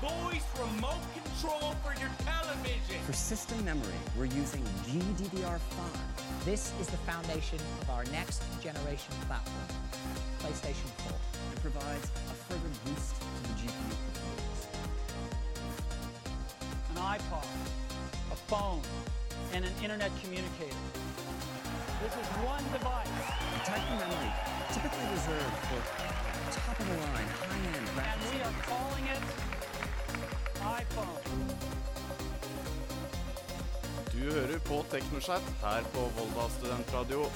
voice remote control for your television. For system memory, we're using GDDR5. This is the foundation of our next generation platform, PlayStation 4. It provides a further boost to the GPU performance. An iPod, a phone, and an internet communicator. This is one device, A type of memory typically reserved for top-of-the-line, high-end and we are calling it. Du hører på Teknoschat her på Volda studentradio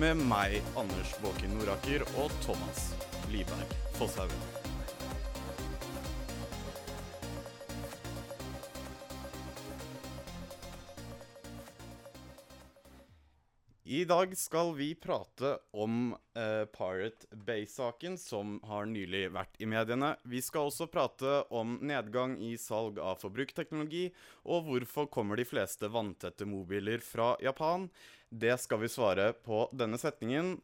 med meg, Anders Båken Noraker, og Thomas Liberg Fosshaugen. Dag skal vi prate om uh, Pirate Bay-saken, som har nylig vært i mediene. Vi skal også prate om nedgang i salg av forbrukerteknologi, og hvorfor kommer de fleste vanntette mobiler fra Japan. Det skal vi svare på denne setningen.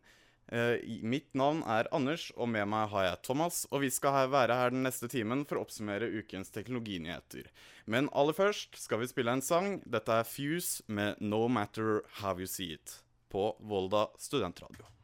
Uh, mitt navn er Anders, og med meg har jeg Thomas. Og vi skal være her den neste timen for å oppsummere ukens teknologinyheter. Men aller først skal vi spille en sang. Dette er Fuse med No Matter How You See It på Volda studentradio.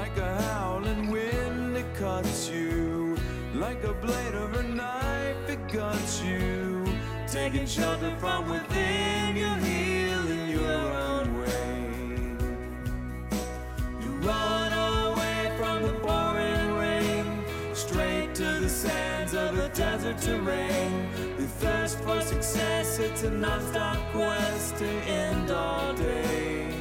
Like a howling wind, it cuts you. Like a blade of a knife, it guts you. Taking shelter from within, you heal in your own way. You run away from the pouring rain, straight to the sands of the desert terrain. The thirst for success, it's a non-stop quest to end all days.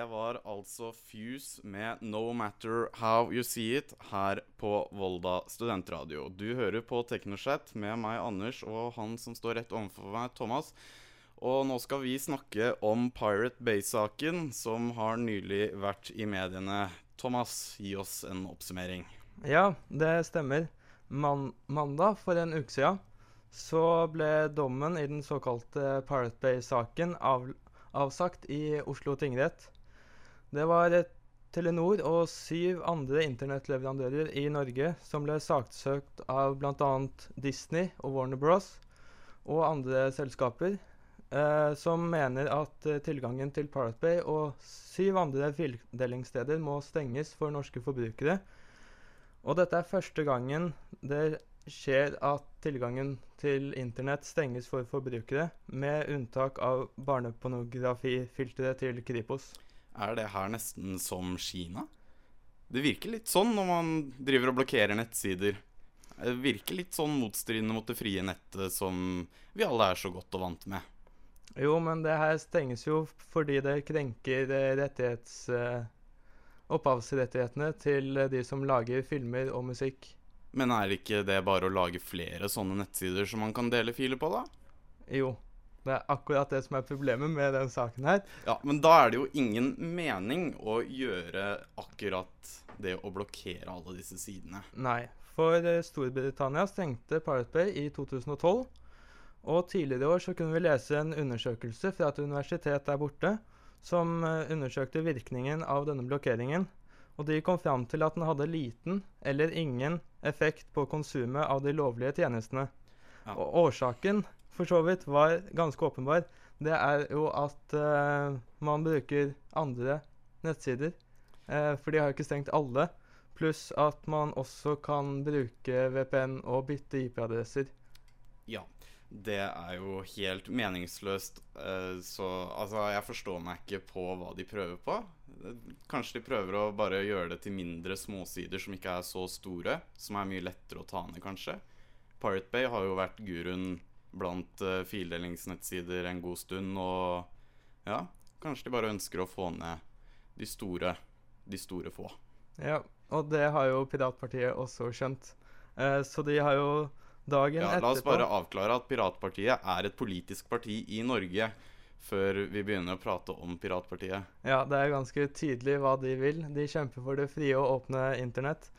Det var altså Fuse med No Matter How You See It her på Volda studentradio. Du hører på Teknoshat med meg, Anders, og han som står rett overfor meg, Thomas. Og nå skal vi snakke om Pirate Bay-saken, som har nylig vært i mediene. Thomas, gi oss en oppsummering. Ja, det stemmer. Man mandag for en uke siden så ble dommen i den såkalte Pirate Bay-saken av avsagt i Oslo tingrett. Det var Telenor og syv andre internettleverandører i Norge som ble saksøkt av bl.a. Disney og Warner Bros. og andre selskaper, eh, som mener at eh, tilgangen til Pirate Bay og syv andre fildelingssteder må stenges for norske forbrukere. Og dette er første gangen det skjer at tilgangen til internett stenges for forbrukere, med unntak av barnepornografifilteret til Kripos. Er det her nesten som Kina? Det virker litt sånn når man driver og blokkerer nettsider. Det virker litt sånn motstridende mot det frie nettet som vi alle er så godt og vant med. Jo, men det her stenges jo fordi det krenker eh, rettighets... eh, opphavsrettighetene til eh, de som lager filmer og musikk. Men er ikke det bare å lage flere sånne nettsider som man kan dele filer på, da? Jo, det er akkurat det som er problemet med den saken her. Ja, men da er det jo ingen mening å gjøre akkurat det å blokkere alle disse sidene. Nei, for eh, Storbritannia stengte Pirate Bay i 2012. Og tidligere i år så kunne vi lese en undersøkelse fra et universitet der borte som eh, undersøkte virkningen av denne blokkeringen. Og de kom fram til at den hadde liten eller ingen effekt på konsumet av de lovlige tjenestene. Ja. Og årsaken for så vidt var ganske åpenbar. Det er jo at uh, man bruker andre nettsider. Uh, for de har jo ikke stengt alle. Pluss at man også kan bruke VPN og bytte IP-adresser. Ja, det er jo helt meningsløst. Uh, Så altså, jeg forstår meg ikke på hva de prøver på. Kanskje de prøver å bare gjøre det til mindre småsider som ikke er så store. Som er mye lettere å ta ned, kanskje. Pirate Bay har jo vært guruen blant uh, fildelingsnettsider en god stund, og ja, kanskje de bare ønsker å få ned de store, de store få. Ja, og det har jo Piratpartiet også skjønt. Eh, så de har jo dagen Ja, etterpå la oss bare avklare at Piratpartiet er et politisk parti i Norge, før vi begynner å prate om Piratpartiet. Ja, det er ganske tydelig hva de vil. De kjemper for det frie og åpne internett.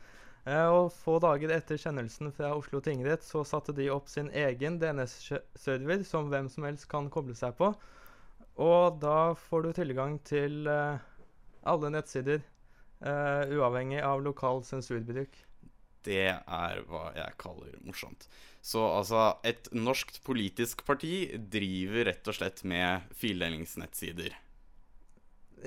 Eh, og få dager etter kjennelsen fra Oslo tingrett så satte de opp sin egen DNS-server som hvem som helst kan koble seg på. Og da får du tilgang til uh, alle nettsider, uh, uavhengig av lokal sensurbruk. Det er hva jeg kaller morsomt. Så altså, et norsk politisk parti driver rett og slett med fildelingsnettsider.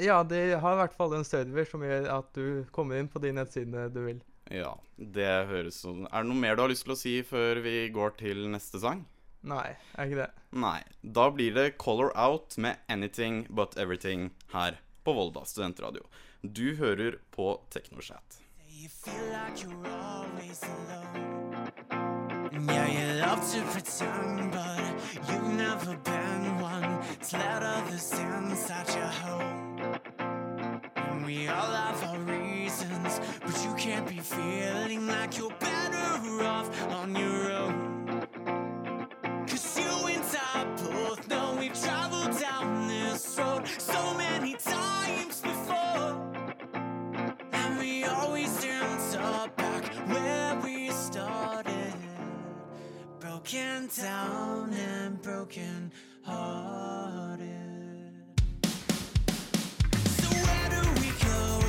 Ja, de har i hvert fall en server som gjør at du kommer inn på de nettsidene du vil. Ja, det høres sånn Er det noe mer du har lyst til å si før vi går til neste sang? Nei, er ikke det. Nei. Da blir det Color Out med Anything But Everything her på Volda studentradio. Du hører på TeknoChat. You feel like you're always alone. Yeah, you love to pretend, but you've never been one It's let others inside your home. And we all have our but you can't be feeling like you're better off on your own. Cause you and I both know we've traveled down this road so many times before, and we always end up back where we started, broken down and broken hearted. So where do we go?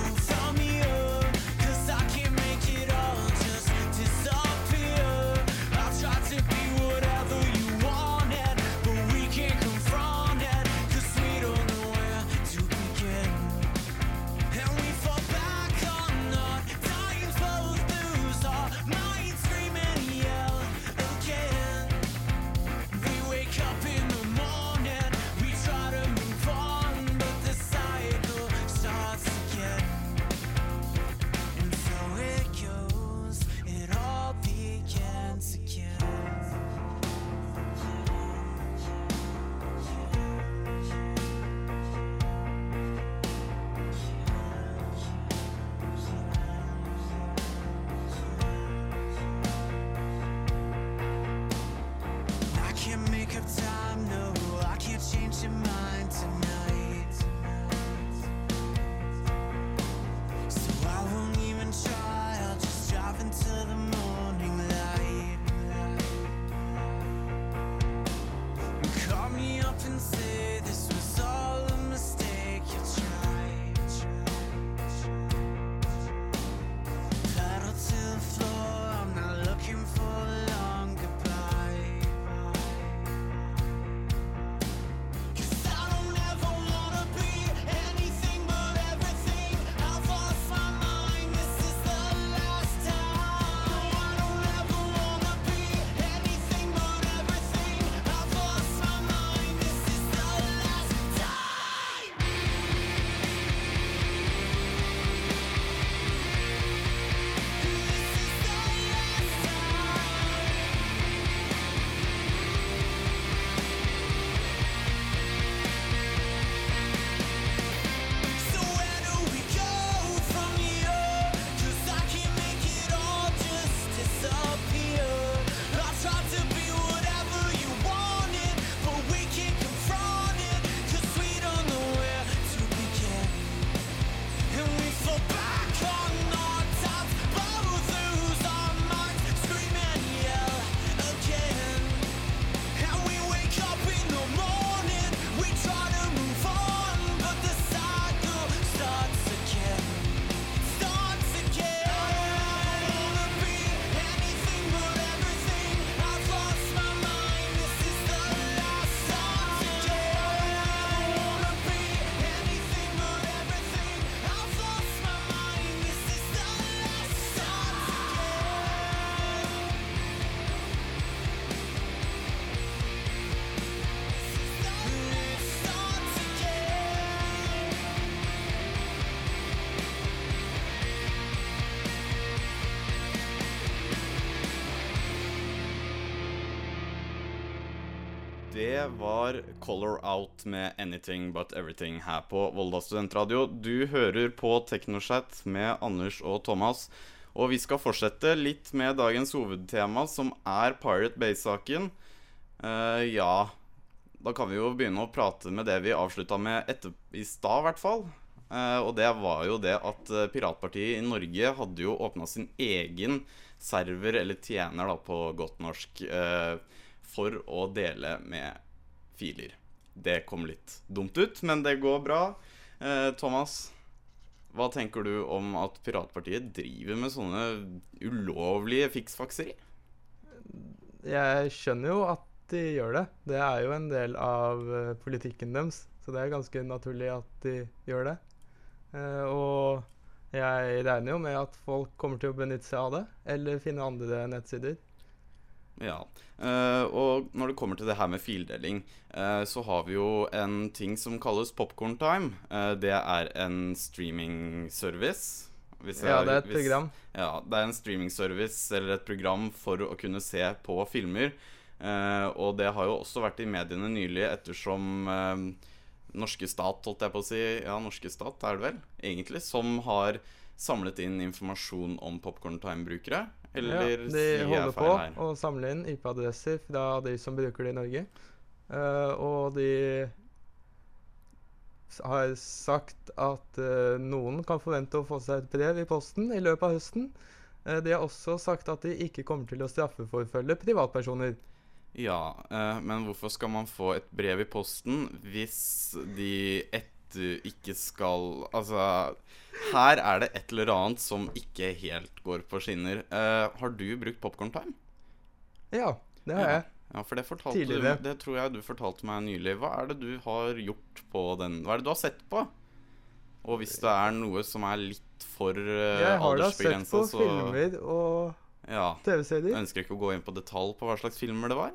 Det var Color Out med Anything But Everything her på Volda studentradio. Du hører på Teknochat med Anders og Thomas. Og vi skal fortsette litt med dagens hovedtema, som er Pirate Bay-saken. Uh, ja Da kan vi jo begynne å prate med det vi avslutta med etter, i stad, i hvert fall. Uh, og det var jo det at eh, Piratpartiet i Norge hadde jo åpna sin egen server, eller tjener da på godt norsk, eh, for å dele med filer. Det kom litt dumt ut, men det går bra. Eh, Thomas, hva tenker du om at Piratpartiet driver med sånne ulovlige fiksfakseri? Jeg skjønner jo at de gjør det. Det er jo en del av eh, politikken deres, så det er ganske naturlig at de gjør det. Eh, og jeg regner jo med at folk kommer til å benytte seg av det, eller finne andre nettsider. Ja. eh, og når det kommer til det her med fildeling, eh, så har vi jo en ting som kalles Popcorn Time. Eh, det er en streaming-service. Ja, det er et hvis- program. Ja, det er en streaming-service eller et program for å kunne se på filmer. Og det har jo også vært i mediene nylig ettersom norske stat, holdt jeg på å si Ja, norske stat er det vel, egentlig, som har samlet inn informasjon om Popcorn Time-brukere. Eller ja, de holder på her? å samle inn IP-adresser fra de som bruker det i Norge. Uh, og de har sagt at uh, noen kan forvente å få seg et brev i posten i løpet av høsten. Uh, de har også sagt at de ikke kommer til å straffeforfølge privatpersoner. Ja, men hvorfor skal man få et brev i posten hvis de etter ikke skal Altså, her er det et eller annet som ikke helt går på skinner. Uh, har du brukt Popcorn Time? Ja, det har jeg. Ja, for det fortalte du, Det tror jeg du fortalte meg nylig. Hva er det du har gjort på den Hva er det du har sett på? Og hvis det er noe som er litt for uh, Jeg har da sett på filmer og Ja. TV-serier. Ønsker ikke å gå inn på detalj på hva slags filmer det var.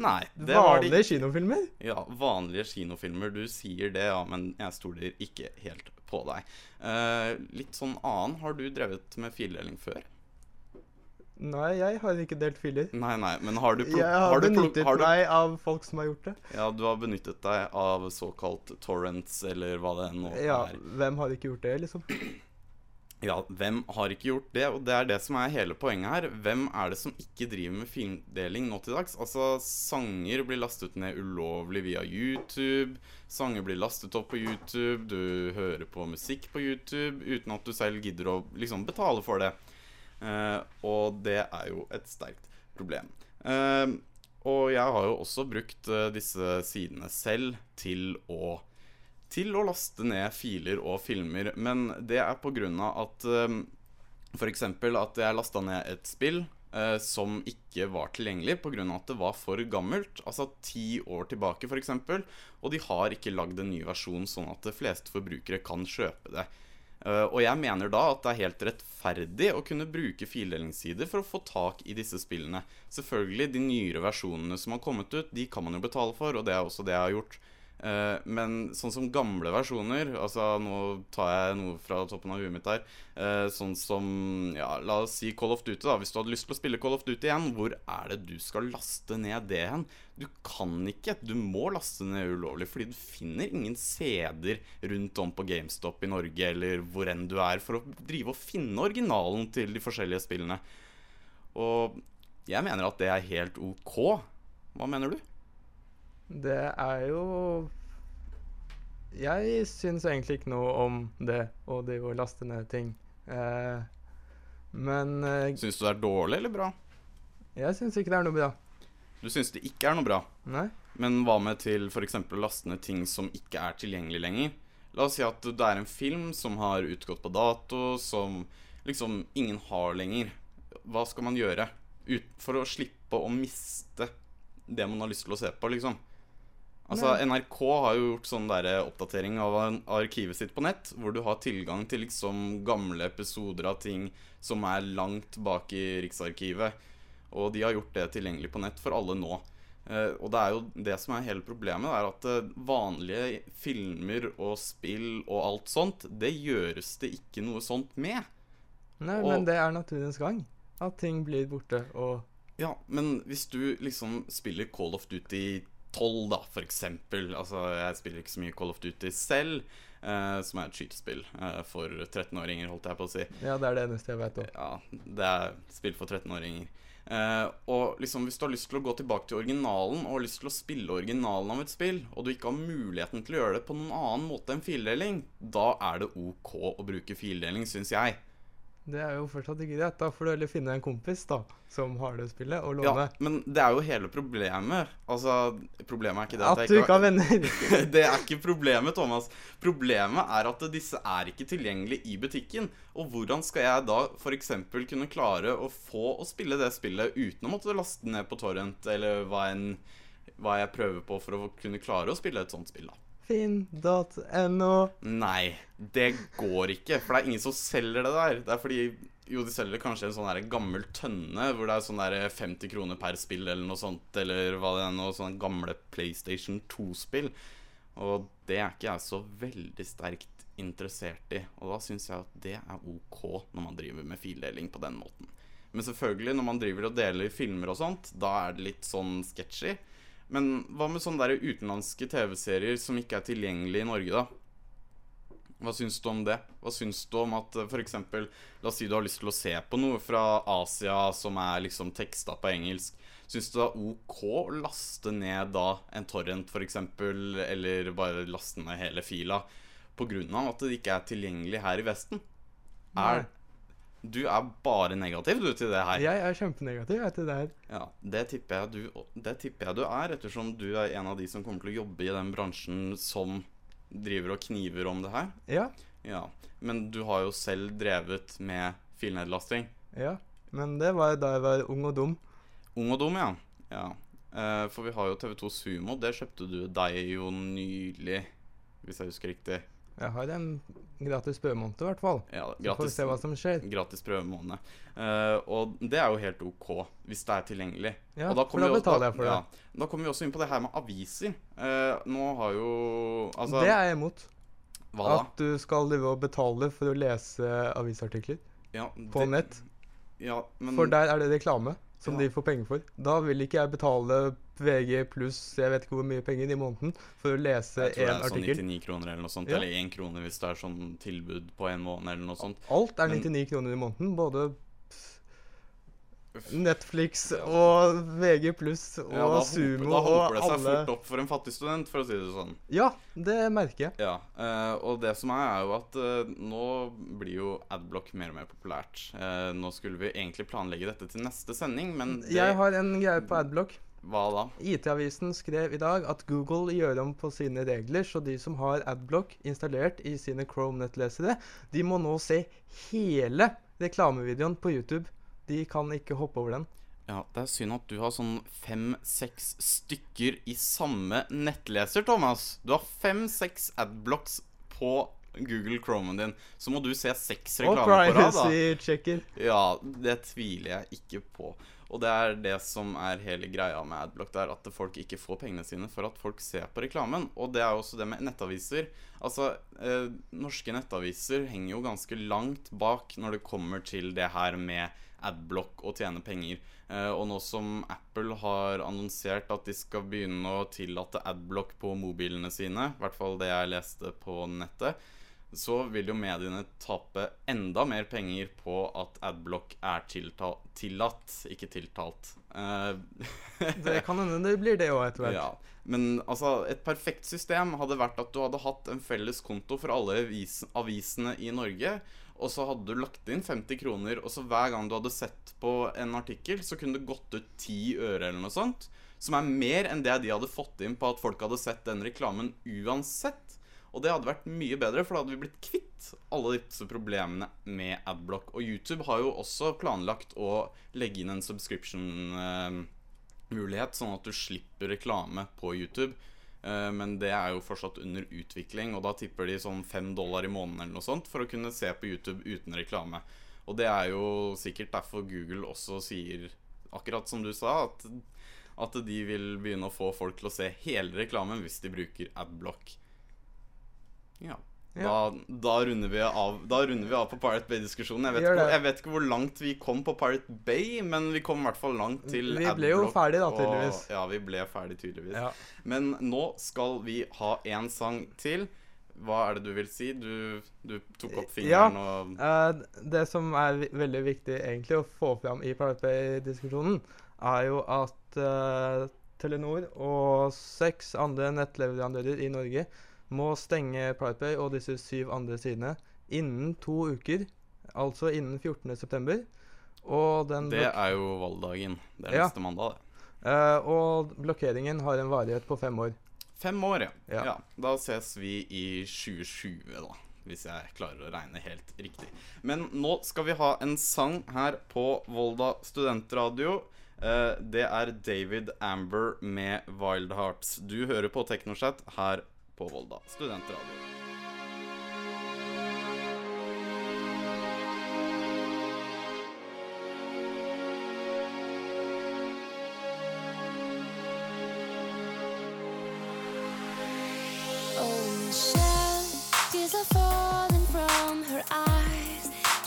Nei. det var det Vanlige kinofilmer? Ja, vanlige kinofilmer. Du sier det, ja, men jeg stoler ikke helt på deg. Uh, litt sånn annen. Har du drevet med fildeling før? Nei, jeg har ikke delt filer. Nei, nei, men har du Jeg har, har du benyttet har du- meg av folk som har gjort det. Ja, du har benyttet deg av såkalt torrents, eller hva det nå Ja, er. Hvem har ikke gjort det, liksom? Ja, hvem har ikke gjort det? Og det er det som er hele poenget her. Hvem er det som ikke driver med filmdeling nå til dags? Altså, sanger blir lastet ned ulovlig via YouTube. Sanger blir lastet opp på YouTube. Du hører på musikk på YouTube uten at du selv gidder å liksom betale for det. Uh, og det er jo et sterkt problem. Uh, og jeg har jo også brukt uh, disse sidene selv til å til å laste ned filer og filmer, men det er av at um, F.eks. at jeg lasta ned et spill eh, som ikke var tilgjengelig pga. at det var for gammelt. Altså ti år tilbake, f.eks. Og de har ikke lagd en ny versjon sånn at de fleste forbrukere kan kjøpe det. Uh, og jeg mener da at det er helt rettferdig å kunne bruke fildelingssider for å få tak i disse spillene. Selvfølgelig, de nyere versjonene som har kommet ut, de kan man jo betale for, og det er også det jeg har gjort. Eh, men sånn som gamle versjoner Altså Nå tar jeg noe fra toppen av huet mitt her. Uh, sånn som Ja, la oss si Call of Duty. da Hvis du hadde lyst til å spille Call of Duty igjen, hvor er det du skal laste ned det hen? Du kan ikke. Du må laste ned ulovlig, fordi du finner ingen CD-er rundt om på GameStop i Norge eller hvor enn du er, for å drive og finne originalen til de forskjellige spillene. Og jeg mener at det er helt ok. Hva mener du? Det er jo Jeg syns egentlig ikke noe om det å drive og laste ned ting. Eh, men eh, Syns du det er dårlig eller bra? jeg syns ikke det er noe bra. Du syns det ikke er noe bra? Nei? Men hva med til f.eks. å laste ned ting som ikke er tilgjengelig lenger? La oss si at det er en film som har utgått på dato, som liksom ingen har lenger. Hva skal man gjøre ut for å slippe å miste det man har lyst til å se på, liksom? Altså, NRK har jo gjort sånn der oppdatering av arkivet sitt på nett, hvor du har tilgang til liksom gamle episoder av ting som er langt bak i Riksarkivet. Og de har gjort det tilgjengelig på nett for alle nå. Eh, og det er jo det som er hele problemet, er at eh, vanlige filmer og spill og alt sånt, det gjøres det ikke noe sånt med. Nei, Og- men det er naturens gang. At ting blir borte og Ja, men hvis du liksom spiller Call of Duty 12, da, for eksempel Altså, jeg spiller ikke så mye Call of Duty selv, Uh, som er et skytespill uh, for 13-åringer, holdt jeg på å si. Ja, det er det eneste jeg vet om. Ja, det er spill for 13-åringer. Uh, og liksom hvis du har lyst til å gå tilbake til originalen og har lyst til å spille originalen av et spill, og du ikke har muligheten til å gjøre det på noen annen måte enn fildeling, da er det ok å bruke fildeling, syns jeg. Det er jo fortsatt ikke greit. Da får du heller finne en kompis da, som har det spillet, og låne. Ja, men det er jo hele problemet. Altså, problemet er ikke det At jeg du ikke har venner. det er ikke problemet, Thomas. Problemet er at disse er ikke tilgjengelige i butikken. Og hvordan skal jeg da f.eks. kunne klare å få å spille det spillet uten å måtte laste ned på torrent, eller hva, enn, hva jeg prøver på for å kunne klare å spille et sånt spill, da? Finn.no. Nei, det går ikke. For det er ingen som selger det der. Det er fordi jo, de selger kanskje en sånn der gammel tønne hvor det er sånn der 50 kroner per spill eller noe sånt, eller hva det er nå, sånne gamle PlayStation 2-spill. Og det er ikke jeg så veldig sterkt interessert i. Og da syns jeg at det er ok når man driver med fildeling på den måten. Men selvfølgelig, når man driver og deler filmer og sånt, da er det litt sånn sketchy. Men hva med sånne der utenlandske TV-serier som ikke er tilgjengelige i Norge, da? Hva syns du om det? Hva syns du om at f.eks. La oss si du har lyst til å se på noe fra Asia som er liksom teksta på engelsk. Syns du det er ok å laste ned da en torrent, f.eks., eller bare laste ned hele fila, av at det ikke er tilgjengelig her i Vesten? Er, Du er bare negativ, du, til det her. Jeg er kjempenegativ jeg, til det her. Ja, det tipper, du, det tipper jeg du er, ettersom du er en av de som kommer til å jobbe i den bransjen som driver og kniver om det her. Ja. Ja, Men du har jo selv drevet med filnedlasting. Ja. Men det var da jeg var ung og dum. Ung og dum, ja. ja. Eh, for vi har jo TV2 Sumo. Det kjøpte du deg jo nylig, hvis jeg husker riktig. Jeg har en gratis prøvemåned, i hvert fall. Ja, Så får vi se hva som skjer. Gratis prøvemåned. Uh, og det er jo helt OK, hvis det er tilgjengelig. Ja, og da for da vi også- betaler jeg for det. Ja, da kommer vi også inn på det her med aviser. Uh, nå har jo Altså det er jeg imot. Hva da? At du skal drive og betale for å lese avisartikler Ja, på nett. Ja, men For der er det reklame som Ja. de får penger for. Da vil ikke jeg betale VG pluss jeg vet ikke hvor mye penger i måneden for å lese Jeg tror det er sånn 99 kroner eller noe sånt. Ja. Eller 1 krone hvis det er sånn tilbud på en måned eller noe sånt. Alt er Men- 99 kroner i måneden. Både Netflix og VG pluss og Ja, da, Sumo hoper, da hoper det seg alle fort opp for en fattig student, for å si det sånn. Ja, det merker jeg. Ja, eh, og det som er, er jo at eh, nå blir jo Adblock mer og mer populært. Eh, nå skulle vi egentlig planlegge dette til neste sending, men det, Jeg har en greie på Adblock. hva da? IT-avisen skrev i dag at Google gjør om på sine regler, så de som har Adblock installert i sine Chrome-nettlesere, de må nå se hele reklamevideoen på YouTube. De kan ikke hoppe over den. Ja, Det er synd at du har sånn fem-seks stykker i samme nettleser, Thomas. Du har fem-seks adblocks på Google Chromen din. Så må du se seks reklamer på rad, da. privacy-checker. Ja, det tviler jeg ikke på. Og det er det som er hele greia med Adblock, det er at folk ikke får pengene sine for at folk ser på reklamen. Og det er jo også det med nettaviser. Altså, eh, norske nettaviser henger jo ganske langt bak når det kommer til det her med Adblock og tjene penger. Eh, og nå som Apple har annonsert at de skal begynne å tillate Adblock på mobilene sine, i hvert fall det jeg leste på nettet, så vil jo mediene tape enda mer penger på at adblock er tillatt, ikke tiltalt. Eh, Det kan hende det blir det òg etter hvert. ja. Men altså, et perfekt system hadde vært at du hadde hatt en felles konto for alle avisene i Norge. Og så hadde du lagt inn 50 kroner, og så hver gang du hadde sett på en artikkel, så kunne det gått ut 10 øre eller noe sånt. Som er mer enn det de hadde fått inn på at folk hadde sett den reklamen uansett. Og det hadde vært mye bedre, for da hadde vi blitt kvitt alle disse problemene med Adblock. Og YouTube har jo også planlagt å legge inn en subscription-mulighet, sånn at du slipper reklame på YouTube. Eh, men det er jo fortsatt under utvikling, og da tipper de sånn fem dollar i måneden eller noe sånt for å kunne se på YouTube uten reklame. Og det er jo sikkert derfor Google også sier, akkurat som du sa, at, at de vil begynne å få folk til å se hele reklamen hvis de bruker Adblock. Ja. Ja. Da, da, runder vi av, runder vi av på Pirate Bay-diskusjonen. Jeg, jeg vet ikke hvor langt vi kom på Pirate Bay, men vi kom i hvert fall langt til Adblock. Vi ble jo ferdig da, og- tydeligvis. Ja, vi ble ferdig tydeligvis. Ja. Men nå skal vi ha én sang til. Hva er det du vil si? Du, du tok opp Ja, fingeren og uh, det som er veldig viktig egentlig å få fram i Pirate Bay-diskusjonen, er jo at uh, Telenor og seks andre nettleverandører i Norge må stenge Pirate Bay og disse syv andre sidene innen to uker, altså innen 14.9. Og den Det er jo valgdagen. Det er Ja. neste mandag, det. Uh, og blokkeringen har en varighet på fem år. Fem år, ja. Ja. ja. Da ses vi i 2020, da. Hvis jeg klarer å regne helt riktig. Men nå skal vi ha en sang her på Volda studentradio. Eh, det er David Amber med Wild Hearts. Du hører på Teknoschat her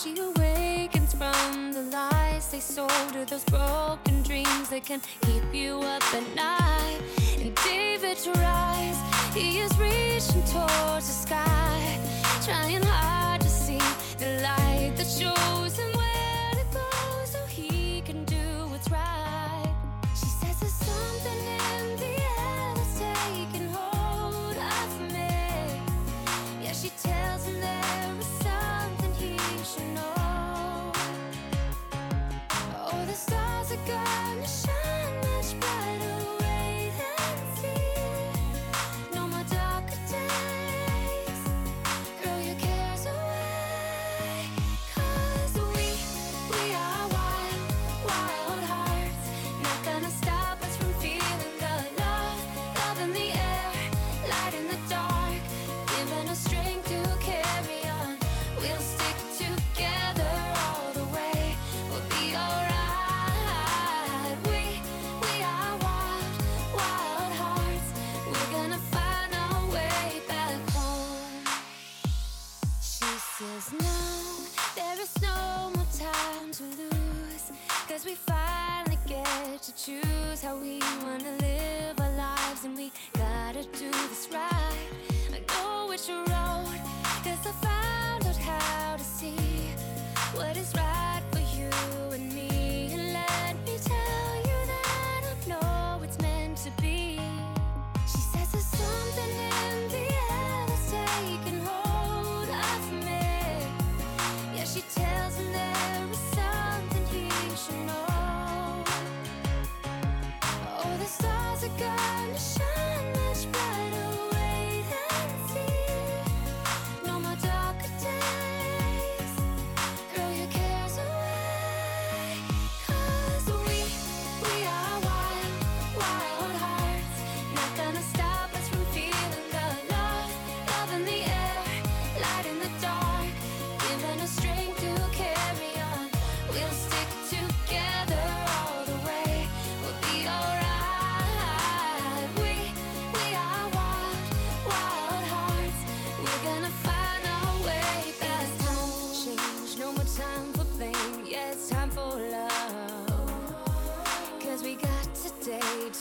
she awakens from the studentradio. They sold her those broken dreams that can keep you up at night. David tries, he is reaching towards the sky, trying hard to see the light that shows him where to go so he can do what's right. She says there's something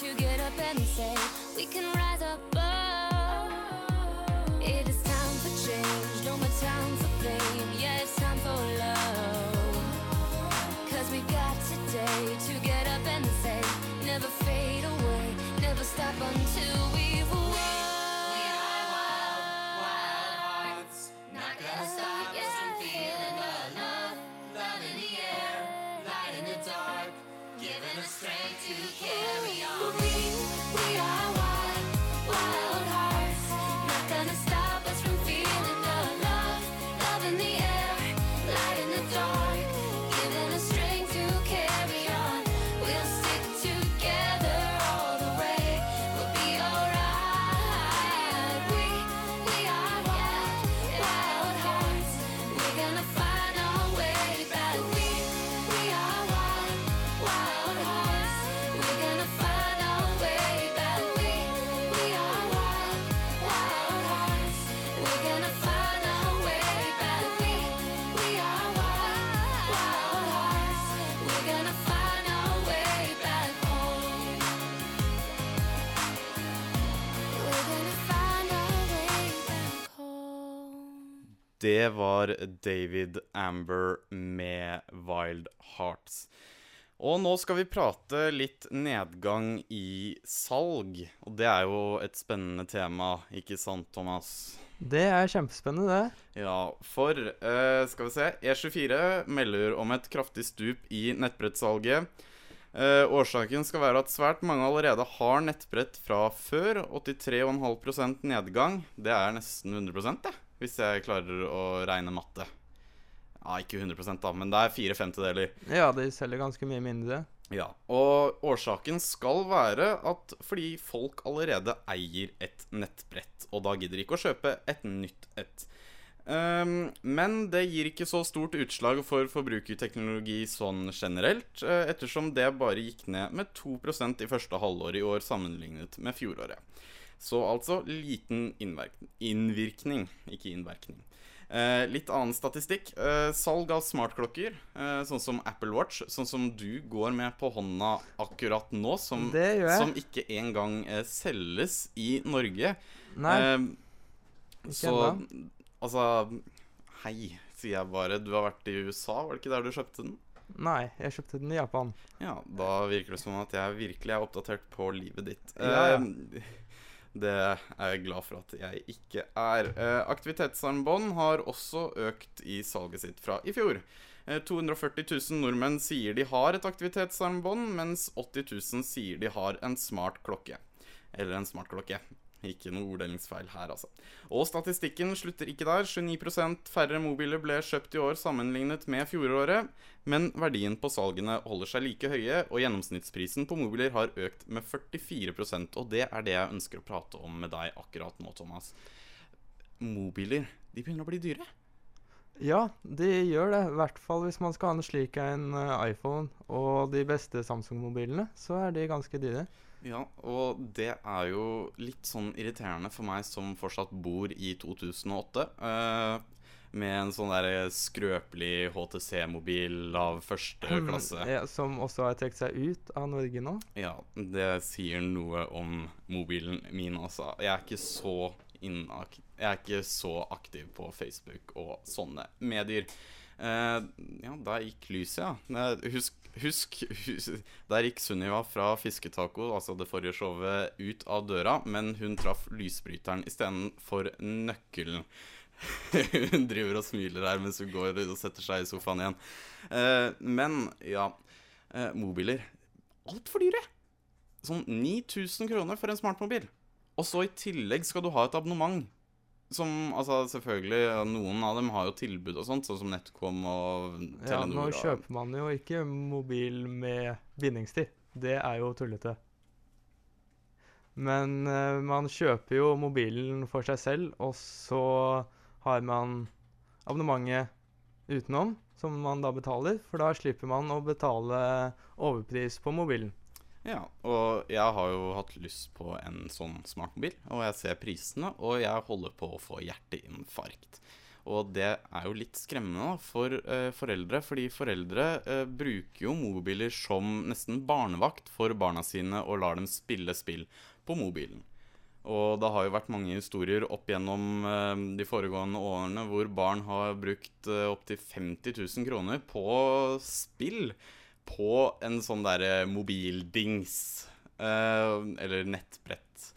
to get up and say we can rise above. Oh. It is time for change, no more time for blame. Yeah, it's time for love. Cause we got today to get up and say never fade away, never stop until Det var David Amber med Wild Hearts. Og nå skal vi prate litt nedgang i salg. Og det er jo et spennende tema, ikke sant, Thomas? Det er kjempespennende, det. Ja, for uh, skal vi se E24 melder om et kraftig stup i nettbrettsalget. Uh, årsaken skal være at svært mange allerede har nettbrett fra før. 83,5% nedgang. Det er nesten 100 det, hvis jeg klarer å regne matte. Ja, ikke 100% da, men det er fire femtedeler. Ja, de selger ganske mye mindre. Ja, og årsaken skal være at fordi folk allerede eier et nettbrett, og da gidder de ikke å kjøpe et nytt et. Um, men det gir ikke så stort utslag for forbrukerteknologi sånn generelt, eh, ettersom det bare gikk ned med 2% i første halvår i år sammenlignet med fjoråret. Så altså liten innvirkning, ikke innvirkning. Eh, litt annen statistikk. Eh, salg av smartklokker, eh, sånn som Apple Watch, sånn som du går med på hånda akkurat nå, som, som ikke engang eh, selges i Norge. Nei, Eh, så enda. altså Hei, sier jeg bare. Du har vært i USA, var det ikke der du kjøpte den? Nei, jeg kjøpte den i Japan. Ja, da virker det som at jeg virkelig er oppdatert på livet ditt. Ja, ja. Eh, Det er jeg glad for at jeg ikke er. Eh, aktivitetsarmbånd har også økt i salget sitt fra i fjor. Eh, 240 000 nordmenn sier de har et aktivitetsarmbånd, mens 80 000 sier de har en smart klokke. Eller en smartklokke. Ikke noe orddelingsfeil her, altså. Og statistikken slutter ikke der. 29% færre mobiler ble kjøpt i år sammenlignet med fjoråret. Men verdien på salgene holder seg like høye, og gjennomsnittsprisen på mobiler har økt med 44% Og det er det jeg ønsker å prate om med deg akkurat nå, Thomas. Mobiler, de begynner å bli dyre. Ja, de gjør det. I hvert fall hvis man skal ha en slik en eh, iPhone og de beste Samsung-mobilene, så er de ganske dyre. Ja, og det er jo litt sånn irriterende for meg som fortsatt bor i 2008. Eh, med en sånn der skrøpelig HTC-mobil av første klasse. Mm, Ja, som også har trukket seg ut av Norge nå. Ja, det sier noe om mobilen min, altså. Jeg er ikke så Jeg er ikke så aktiv på Facebook og sånne medier. Eh, ja, der gikk lyset, ja. Husk, Husk, husk, Der gikk Sunniva fra Fisketaco, altså det forrige showet, ut av døra, men hun traff lysbryteren istedenfor nøkkelen. hun driver og smiler her mens hun går og setter seg i sofaen igjen. Eh, men ja, eh, mobiler altfor dyre. Sånn 9000 kroner for en smartmobil. Og så i tillegg skal du ha et abonnement. Som altså selvfølgelig Noen av dem har jo tilbud og sånt, sånn som NetCom og Telenor. Ja, nå kjøper man jo ikke mobil med bindingstid. Det er jo tullete. Men uh, man kjøper jo mobilen for seg selv, og så har man abonnementet utenom, som man da betaler. For da slipper man å betale overpris på mobilen. Ja, og jeg har jo hatt lyst på en sånn smartmobil, og jeg ser prisene, og jeg holder på å få hjerteinfarkt. Og det er jo litt skremmende for eh, foreldre, fordi foreldre eh, bruker jo mobiler som nesten barnevakt for barna sine og lar dem spille spill på mobilen. Og det har jo vært mange historier opp gjennom eh, de foregående årene hvor barn har brukt eh, opptil 50 000 kroner på spill på en sånn derre mobildings. eh, eller nettbrett.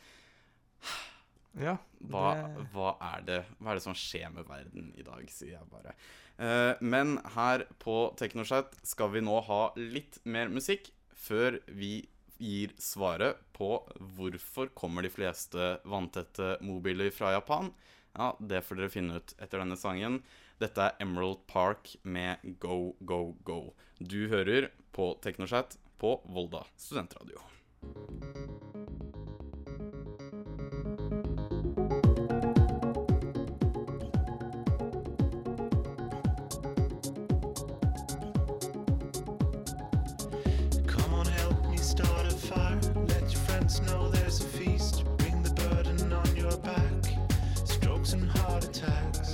Ja, Hva, det- hva, er det, hva er det som skjer med verden i dag, sier jeg bare. Eh, men her på Teknoshat skal vi nå ha litt mer musikk før vi gir svaret på hvorfor kommer de fleste vanntette mobiler fra Japan. Ja, Det får dere finne ut etter denne sangen. Dette er Emerald Park med Go, Go, Go. Du hører på Teknoshat på Volda studentradio. Know there's a feast. Bring the burden on your back. Strokes and heart attacks.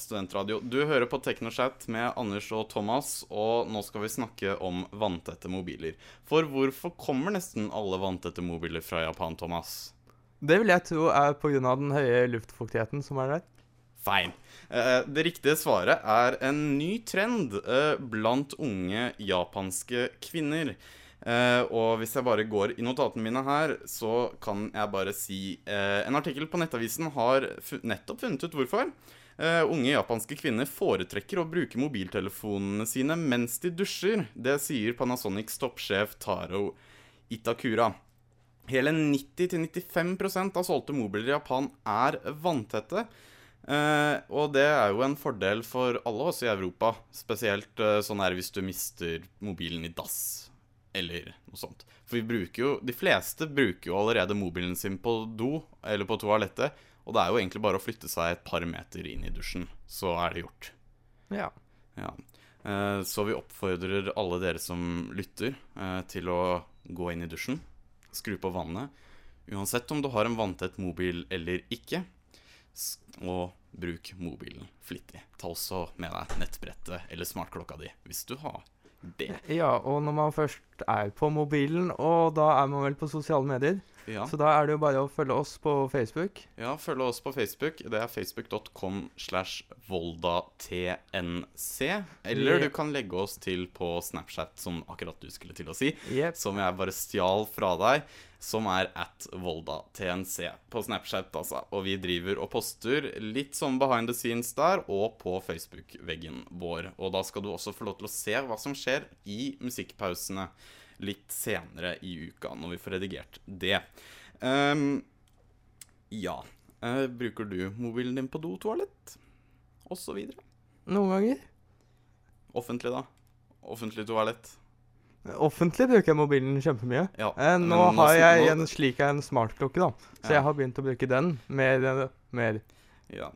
Studentradio. Du hører på Teknochat med Anders og Thomas, og nå skal vi snakke om vanntette mobiler. For hvorfor kommer nesten alle vanntette mobiler fra Japan, Thomas? Det vil jeg tro er pga. den høye luftfuktigheten som er der. Feil. Eh, Det riktige svaret er en ny trend eh, blant unge japanske kvinner. Uh, og hvis jeg bare går i notatene mine her, så kan jeg bare si uh, En artikkel på Nettavisen har fu nettopp funnet ut hvorfor. Eh, unge japanske kvinner foretrekker å bruke mobiltelefonene sine mens de dusjer. Det sier Panasonics toppsjef Taro Itakura. Hele 90-95% av solgte mobiler i Japan er vanntette. Uh, og det er jo en fordel for alle oss i Europa. Spesielt uh, sånn er hvis du mister mobilen i dass eller noe sånt. For vi bruker jo De fleste bruker jo allerede mobilen sin på do eller på toalettet. Og det er jo egentlig bare å flytte seg et par meter inn i dusjen, så er det gjort. Ja. Ja. Eh, Så vi oppfordrer alle dere som lytter, eh, til å gå inn i dusjen, skru på vannet, uansett om du har en vanntett mobil eller ikke, og bruk mobilen flittig. Ta også med deg nettbrettet eller smartklokka di, hvis du har det. Ja, og når man først er på mobilen, og da er man vel på sosiale medier, Ja. så da er det jo bare å følge oss på Facebook. Ja, følg oss på Facebook. Det er facebook.com slash voldatnc. Eller du kan legge oss til på Snapchat, som akkurat du skulle til å si. Yep. Som jeg bare stjal fra deg. Som er at voldatnc på Snapchat, altså. Og vi driver og poster litt sånn behind the scenes der, og på Facebook-veggen vår. Og da skal du også få lov til å se hva som skjer i musikkpausene litt senere i uka, når vi får redigert det. Um, ja. Uh, bruker du mobilen din på do, toalett? Og så videre. Noen ganger. Offentlig, da? Offentlig toalett? Offentlig bruker jeg mobilen kjempemye. Ja, Eh, nå har jeg en slik en smartklokke, da. Så Ja. jeg har begynt å bruke den mer. mer. Ja.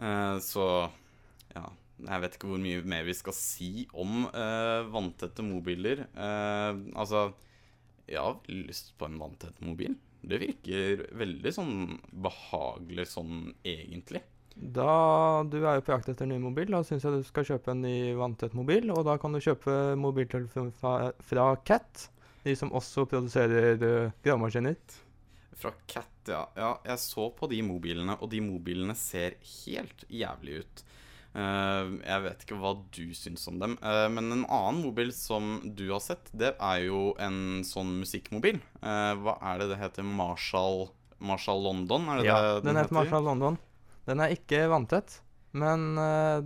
Eh, så ja. Jeg vet ikke hvor mye mer vi skal si om uh, vanntette mobiler. Uh, altså Jeg har lyst på en vanntett mobil. Det virker veldig sånn behagelig sånn egentlig. Da du er jo på jakt etter ny mobil, da syns jeg du skal kjøpe en ny vanntett mobil. Og da kan du kjøpe mobiltelefon fra, fra Cat, de som også produserer uh, gravemaskiner. Fra Cat, ja. ja. Jeg så på de mobilene, og de mobilene ser helt jævlig ut. Eh, jeg vet ikke hva du syns om dem, eh, men en annen mobil som du har sett, det er jo en sånn musikkmobil. Eh, hva er det det heter? Marshall, Marshall London? Er det Ja, det den heter Marshall London. Den er ikke vanntett, men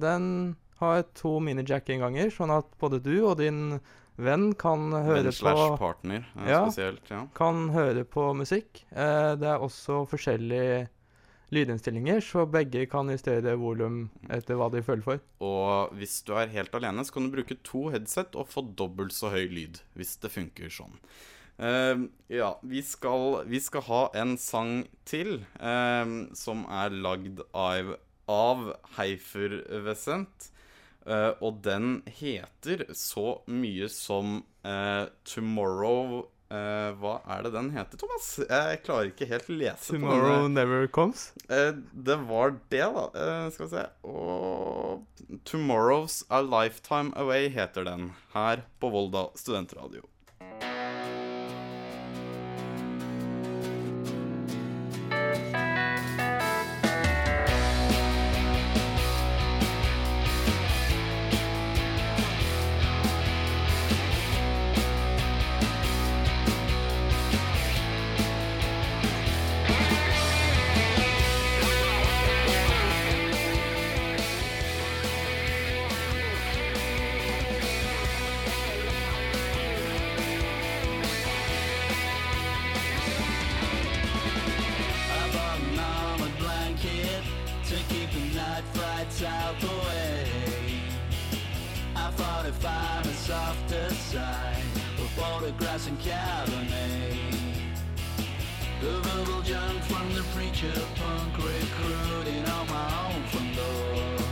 den har to mini-jack-innganger, sånn at både du og din venn kan høre Venn slash på partner, Ja. spesielt. Ja. Kan høre på musikk. Det er også forskjellige lydinnstillinger, så begge kan justere volum etter hva de føler for. Og hvis du er helt alene, så kan du bruke to headset og få dobbelt så høy lyd. Hvis det funker sånn. Uh, ja, vi skal, vi skal ha en sang til uh, som er lagd av, av Heifer Vesent. Eh, og den heter så mye som eh, Tomorrow eh, Hva er det den heter, Thomas? Jeg klarer ikke helt å lese Tomorrow. Never Comes. Uh, det var det, da. Uh, skal vi se Og 'Tomorrow's A Lifetime Away' heter den her på Volda studentradio. Cabernet. The verbal junk from the preacher punk recruiting on my own front door.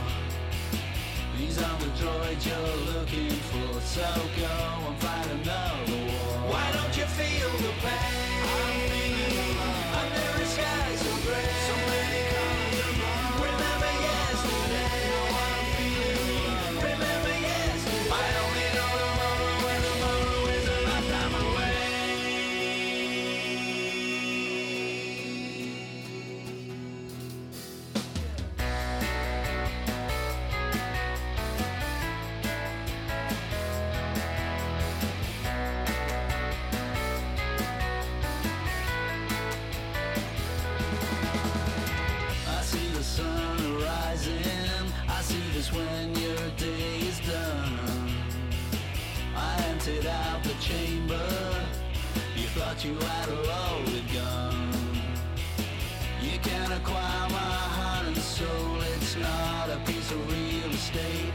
These are the droids you're looking for, so go but you had a loaded gun. You can acquire my heart and soul, it's not a piece of real estate.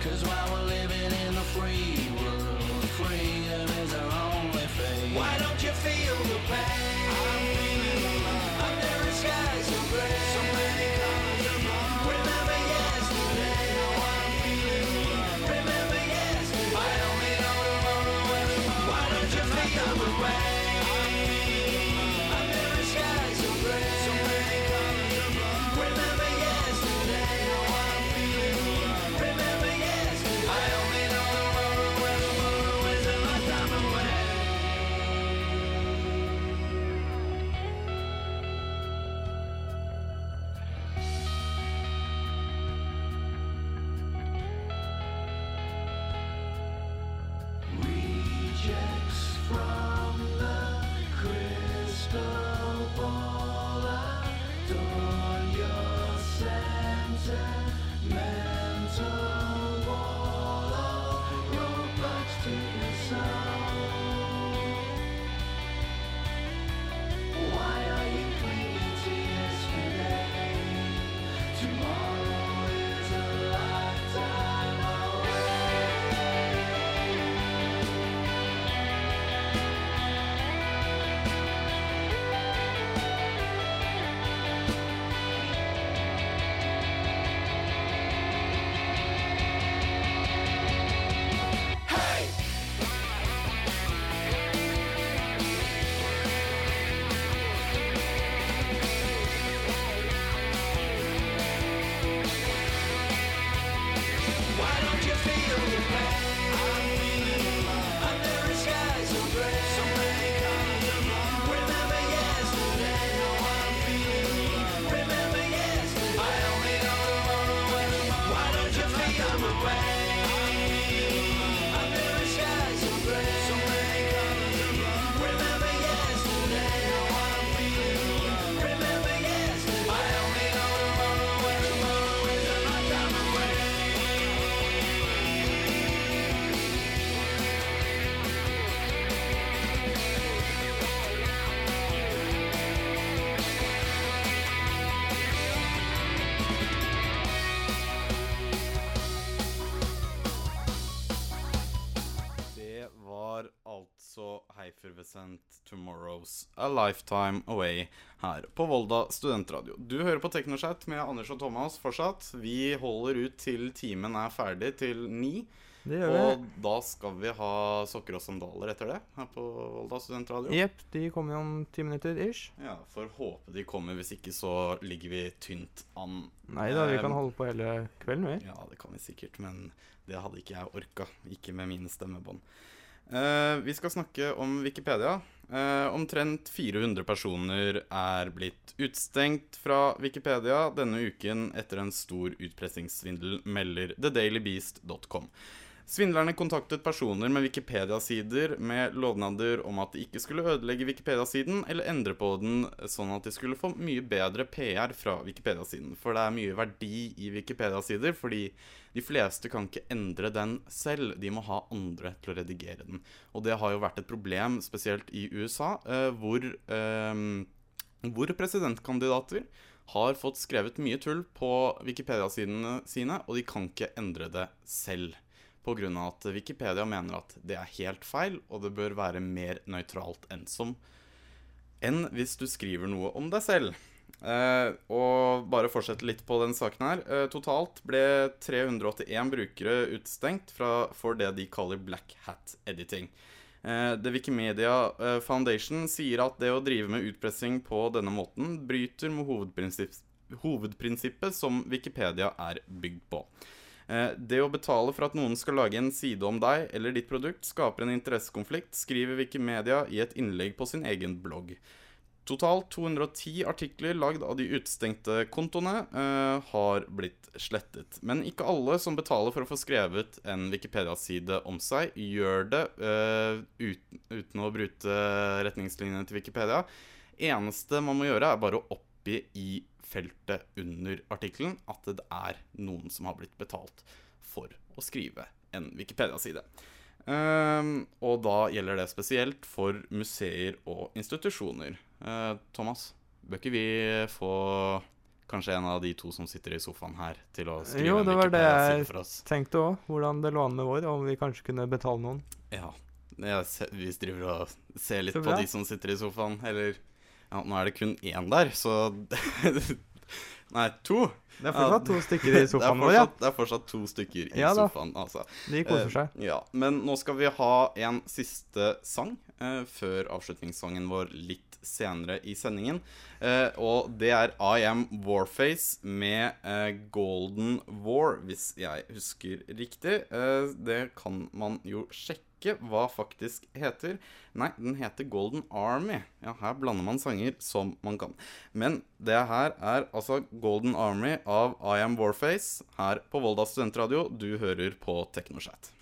Cause while we're living in a free world, freedom is our only fate. Why don't you feel the pain? I'm feeling alive. Under a sky so gray. So many feel Tomorrows A Lifetime Away her på Volda studentradio. Du hører på Teknoschat med Anders og Thomas fortsatt. Vi holder ut til timen er ferdig, til ni. Det gjør vi. Og da skal vi ha sokker og sandaler etter det her på Volda studentradio. Jepp, de kommer om ti minutter ish. Ja, Får håpe de kommer. Hvis ikke så ligger vi tynt an. Nei da, vi kan holde på hele kvelden, vi. Ja, det kan vi sikkert, men det hadde ikke jeg orka. Ikke med mine stemmebånd. Uh, vi skal snakke om Wikipedia. Eh, omtrent 400 personer er blitt utstengt fra Wikipedia denne uken etter en stor utpressingssvindel, melder thedailybeast.com. Svindlerne kontaktet personer med Wikipedia-sider med lovnader om at de ikke skulle ødelegge Wikipedia-siden eller endre på den, sånn at de skulle få mye bedre PR fra Wikipedia-siden. For det er mye verdi i Wikipedia-sider, fordi de fleste kan ikke endre den selv. De må ha andre til å redigere den. Og det har jo vært et problem, spesielt i USA, eh, hvor, eh, hvor presidentkandidater har fått skrevet mye tull på Wikipedia-sidene sine, og de kan ikke endre det selv. Pga. at Wikipedia mener at det er helt feil, og det bør være mer nøytralt enn som enn hvis du skriver noe om deg selv. Eh, og bare fortsette litt på den saken her. Eh, totalt ble 381 brukere utestengt for det de kaller black hat editing. Eh, The Wikimedia eh, Foundation sier at det å drive med utpressing på denne måten bryter med hovedprinsipp, hovedprinsippet som Wikipedia er bygd på. Eh, Det å betale for at noen skal lage en side om deg eller ditt produkt, skaper en interessekonflikt, skriver Wikimedia i et innlegg på sin egen blogg. Totalt 210 artikler lagd av de utestengte kontoene uh, har blitt slettet. Men ikke alle som betaler for å få skrevet en Wikipedia-side om seg, gjør det uh, uten, uten å bryte retningslinjene til Wikipedia. Eneste man må gjøre, er bare å oppgi i feltet under artikkelen at det er noen som har blitt betalt for å skrive en Wikipedia-side. Ehm, og da gjelder det spesielt for museer og institusjoner. Eh, Thomas, bør ikke vi få kanskje en av de to som sitter i sofaen her, til å skrive Jo, en det var det jeg tenkte òg. Hvordan det lå an med vår, om vi kanskje kunne betale noen. Ja. Jeg vi driver og ser litt på de som sitter i sofaen. Eller ja, nå er det kun én der, så Nei, to. Det er fortsatt to stykker i sofaen vår, ja. Det er fortsatt to stykker i Ja sofaen, altså. De koser seg. seg. ja, Men nå skal vi ha en siste sang uh, før avslutningssangen vår litt senere i sendingen. Uh, og det er I Am Warface med Golden War, hvis jeg husker riktig. Det kan man jo sjekke hva faktisk heter. Nei, den heter Golden Army. Ja, her blander man sanger som man kan. Men det her er altså Golden Army av I Am Warface her på Volda studentradio. Du hører på Teknoshat.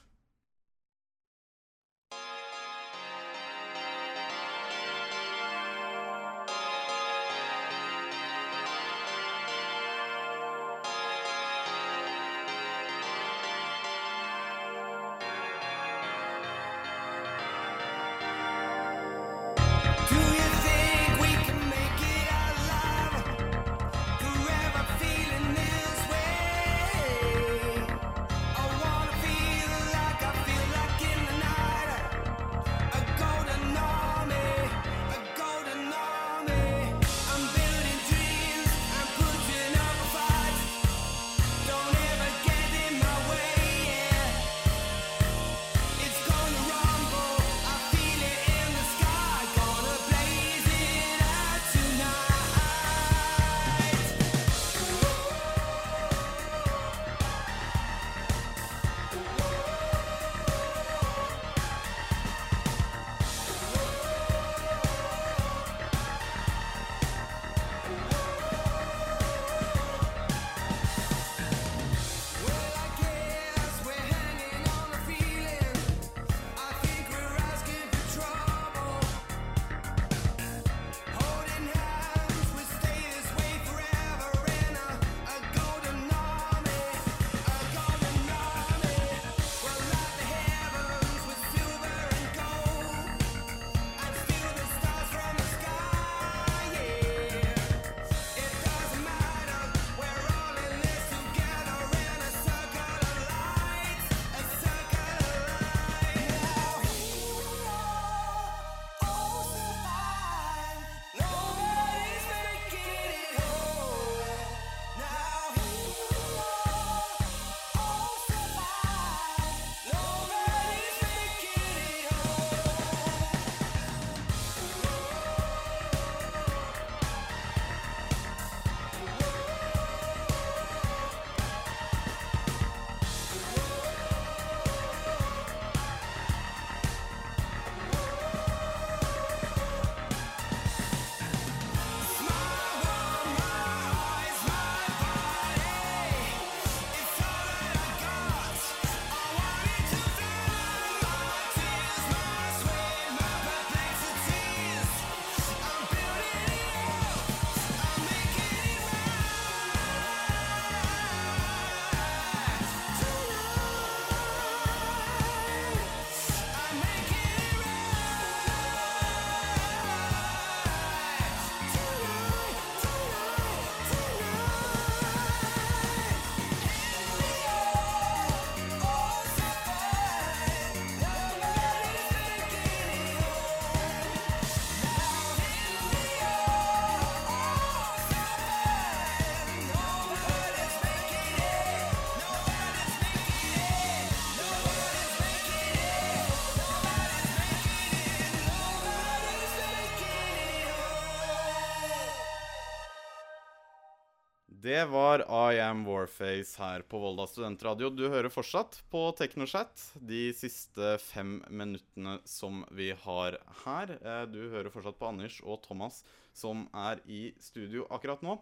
Det var I Am Warface her på Volda studentradio. Du hører fortsatt på Teknochat de siste fem minuttene som vi har her. Eh, Du hører fortsatt på Anders og Thomas som er i studio akkurat nå.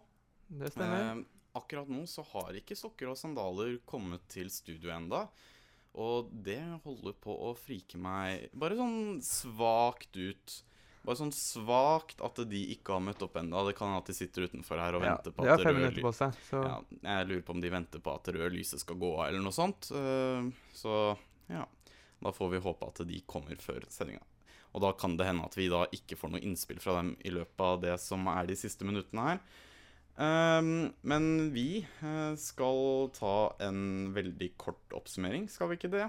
Det stemmer. Eh, akkurat nå så har ikke sokker og sandaler kommet til studio enda. Og det holder på å frike meg bare sånn svakt ut. Bare sånn svakt at de ikke har møtt opp enda. Det kan hende at de sitter utenfor her og Ja, venter på at det røde lyset seg, ja, Jeg lurer på om de venter på at det røde lyset skal gå av, eller noe sånt. Eh, så ja. Da får vi håpe at de kommer før sendinga. Og da kan det hende at vi da ikke får noe innspill fra dem i løpet av det som er de siste minuttene her. Ehm, men vi eh, skal ta en veldig kort oppsummering, skal vi ikke det?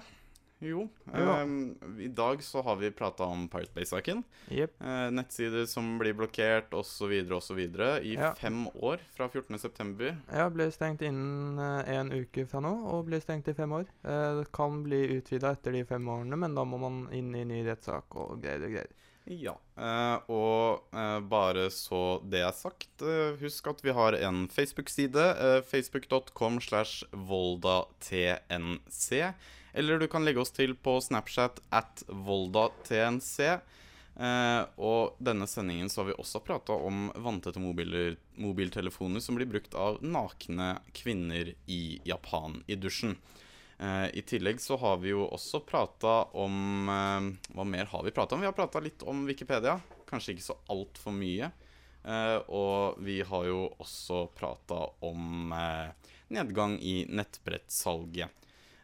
Jo. Ehm, I dag så har vi prata om Pirate Bay-saken. Yep. Uh, nettsider som blir blokkert, osv., osv. I Ja. fem år fra 14.9. Ja, ble stengt innen uh, en uke fra nå, og ble stengt i fem år. Uh, det kan bli utvida etter de fem årene, men da må man inn i ny rettssak og greier og greier. Ja. Eh, og eh, bare så det er sagt, eh, husk at vi har en Facebook-side. Eh, Facebook.com slash voldatnc. Eller du kan legge oss til på Snapchat at voldatnc. Uh, og denne sendingen så har vi også prata om vanntette mobiltelefoner som blir brukt av nakne kvinner i Japan i dusjen. Uh, I tillegg så har vi jo også prata om uh, Hva mer har vi prata om? Vi har prata litt om Wikipedia. Kanskje ikke så altfor mye. Eh, og vi har jo også prata om eh, nedgang i nettbrettsalget.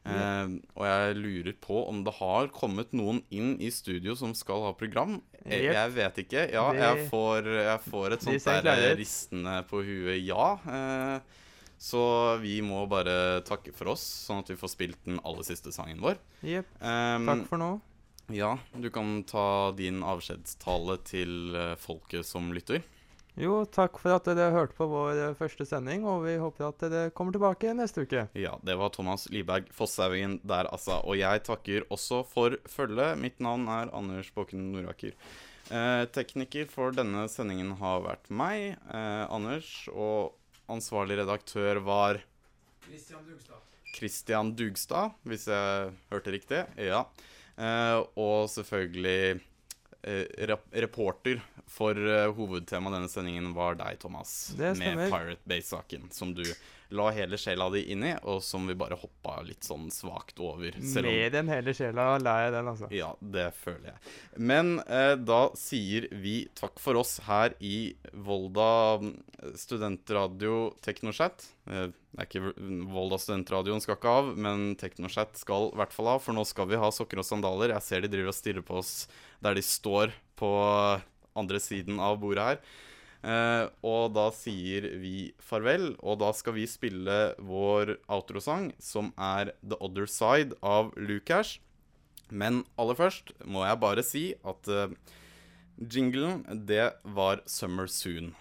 Eh, og jeg lurer på om det har kommet noen inn i studio som skal ha program. Jeg, jeg vet ikke. Ja, jeg får, jeg får et sånt der eh, ristende på huet ja. Eh, så vi må bare takke for oss, sånn at vi får spilt den aller siste sangen vår. Yep. Um, Takk for nå. Ja, du kan ta din avskjedstale til eh, folket som lytter. Jo, takk for at dere hørte på vår eh, første sending, og vi håper at dere kommer tilbake neste uke. Ja, det var Thomas Liberg Fosshaugen der, altså. Og jeg takker også for følget. Mitt navn er Anders Båken Noraker. Eh, tekniker for denne sendingen har vært meg, eh, Anders, og ansvarlig redaktør var Christian Dugstad. Christian Dugstad, hvis jeg hørte riktig. Ja. Eh, og selvfølgelig eh, rap reporter for uh, hovedtemaet denne sendingen var deg, Thomas. Det med. Pirate Bay-saken, som du la hele sjela di inn i, og som vi bare hoppa litt sånn svakt over. Selv Mer enn hele sjela la jeg den, altså. ja, det føler jeg. Men uh, da sier vi takk for oss her i Volda mm, studentradio Teknoshat. Uh, det er ikke Volda studentradioen skal ikke av, men Teknoshat skal i hvert fall av, for nå skal vi ha sokker og sandaler. Jeg ser de driver og stirrer på oss der de står på andre siden av bordet her. Eh, og da sier vi farvel, og da skal vi spille vår outrosang, som er The Other Side av Lucash. Men aller først må jeg bare si at eh, jinglen, det var Summer Soon.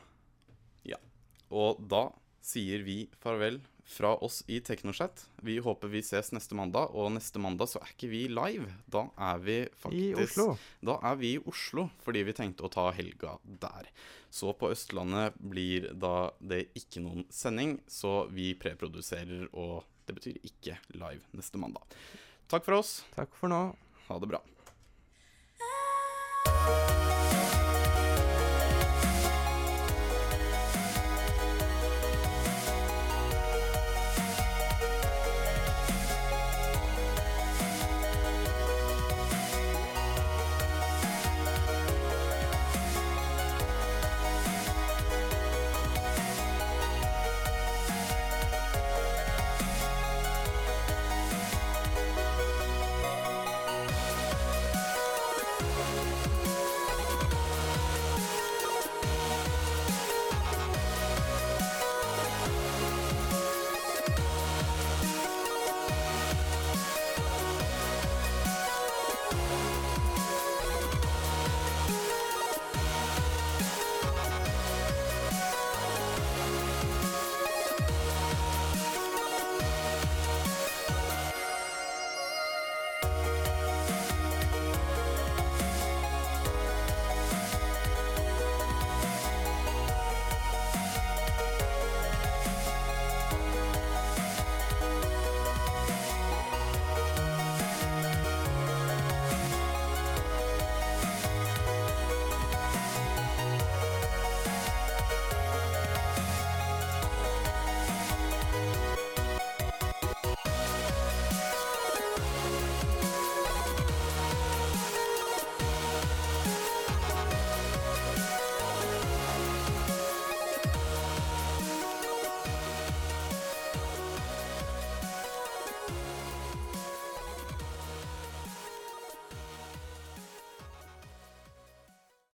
Ja. Og da sier vi farvel fra oss i Teknochat. Vi håper vi ses neste mandag, og neste mandag så er ikke vi live. Da er vi faktisk Oslo. Da er vi i Oslo, fordi vi tenkte å ta helga der. Så på Østlandet blir da det ikke noen sending, så vi preproduserer, og det betyr ikke live neste mandag. Takk for oss. Takk for nå. Ha det bra. Thank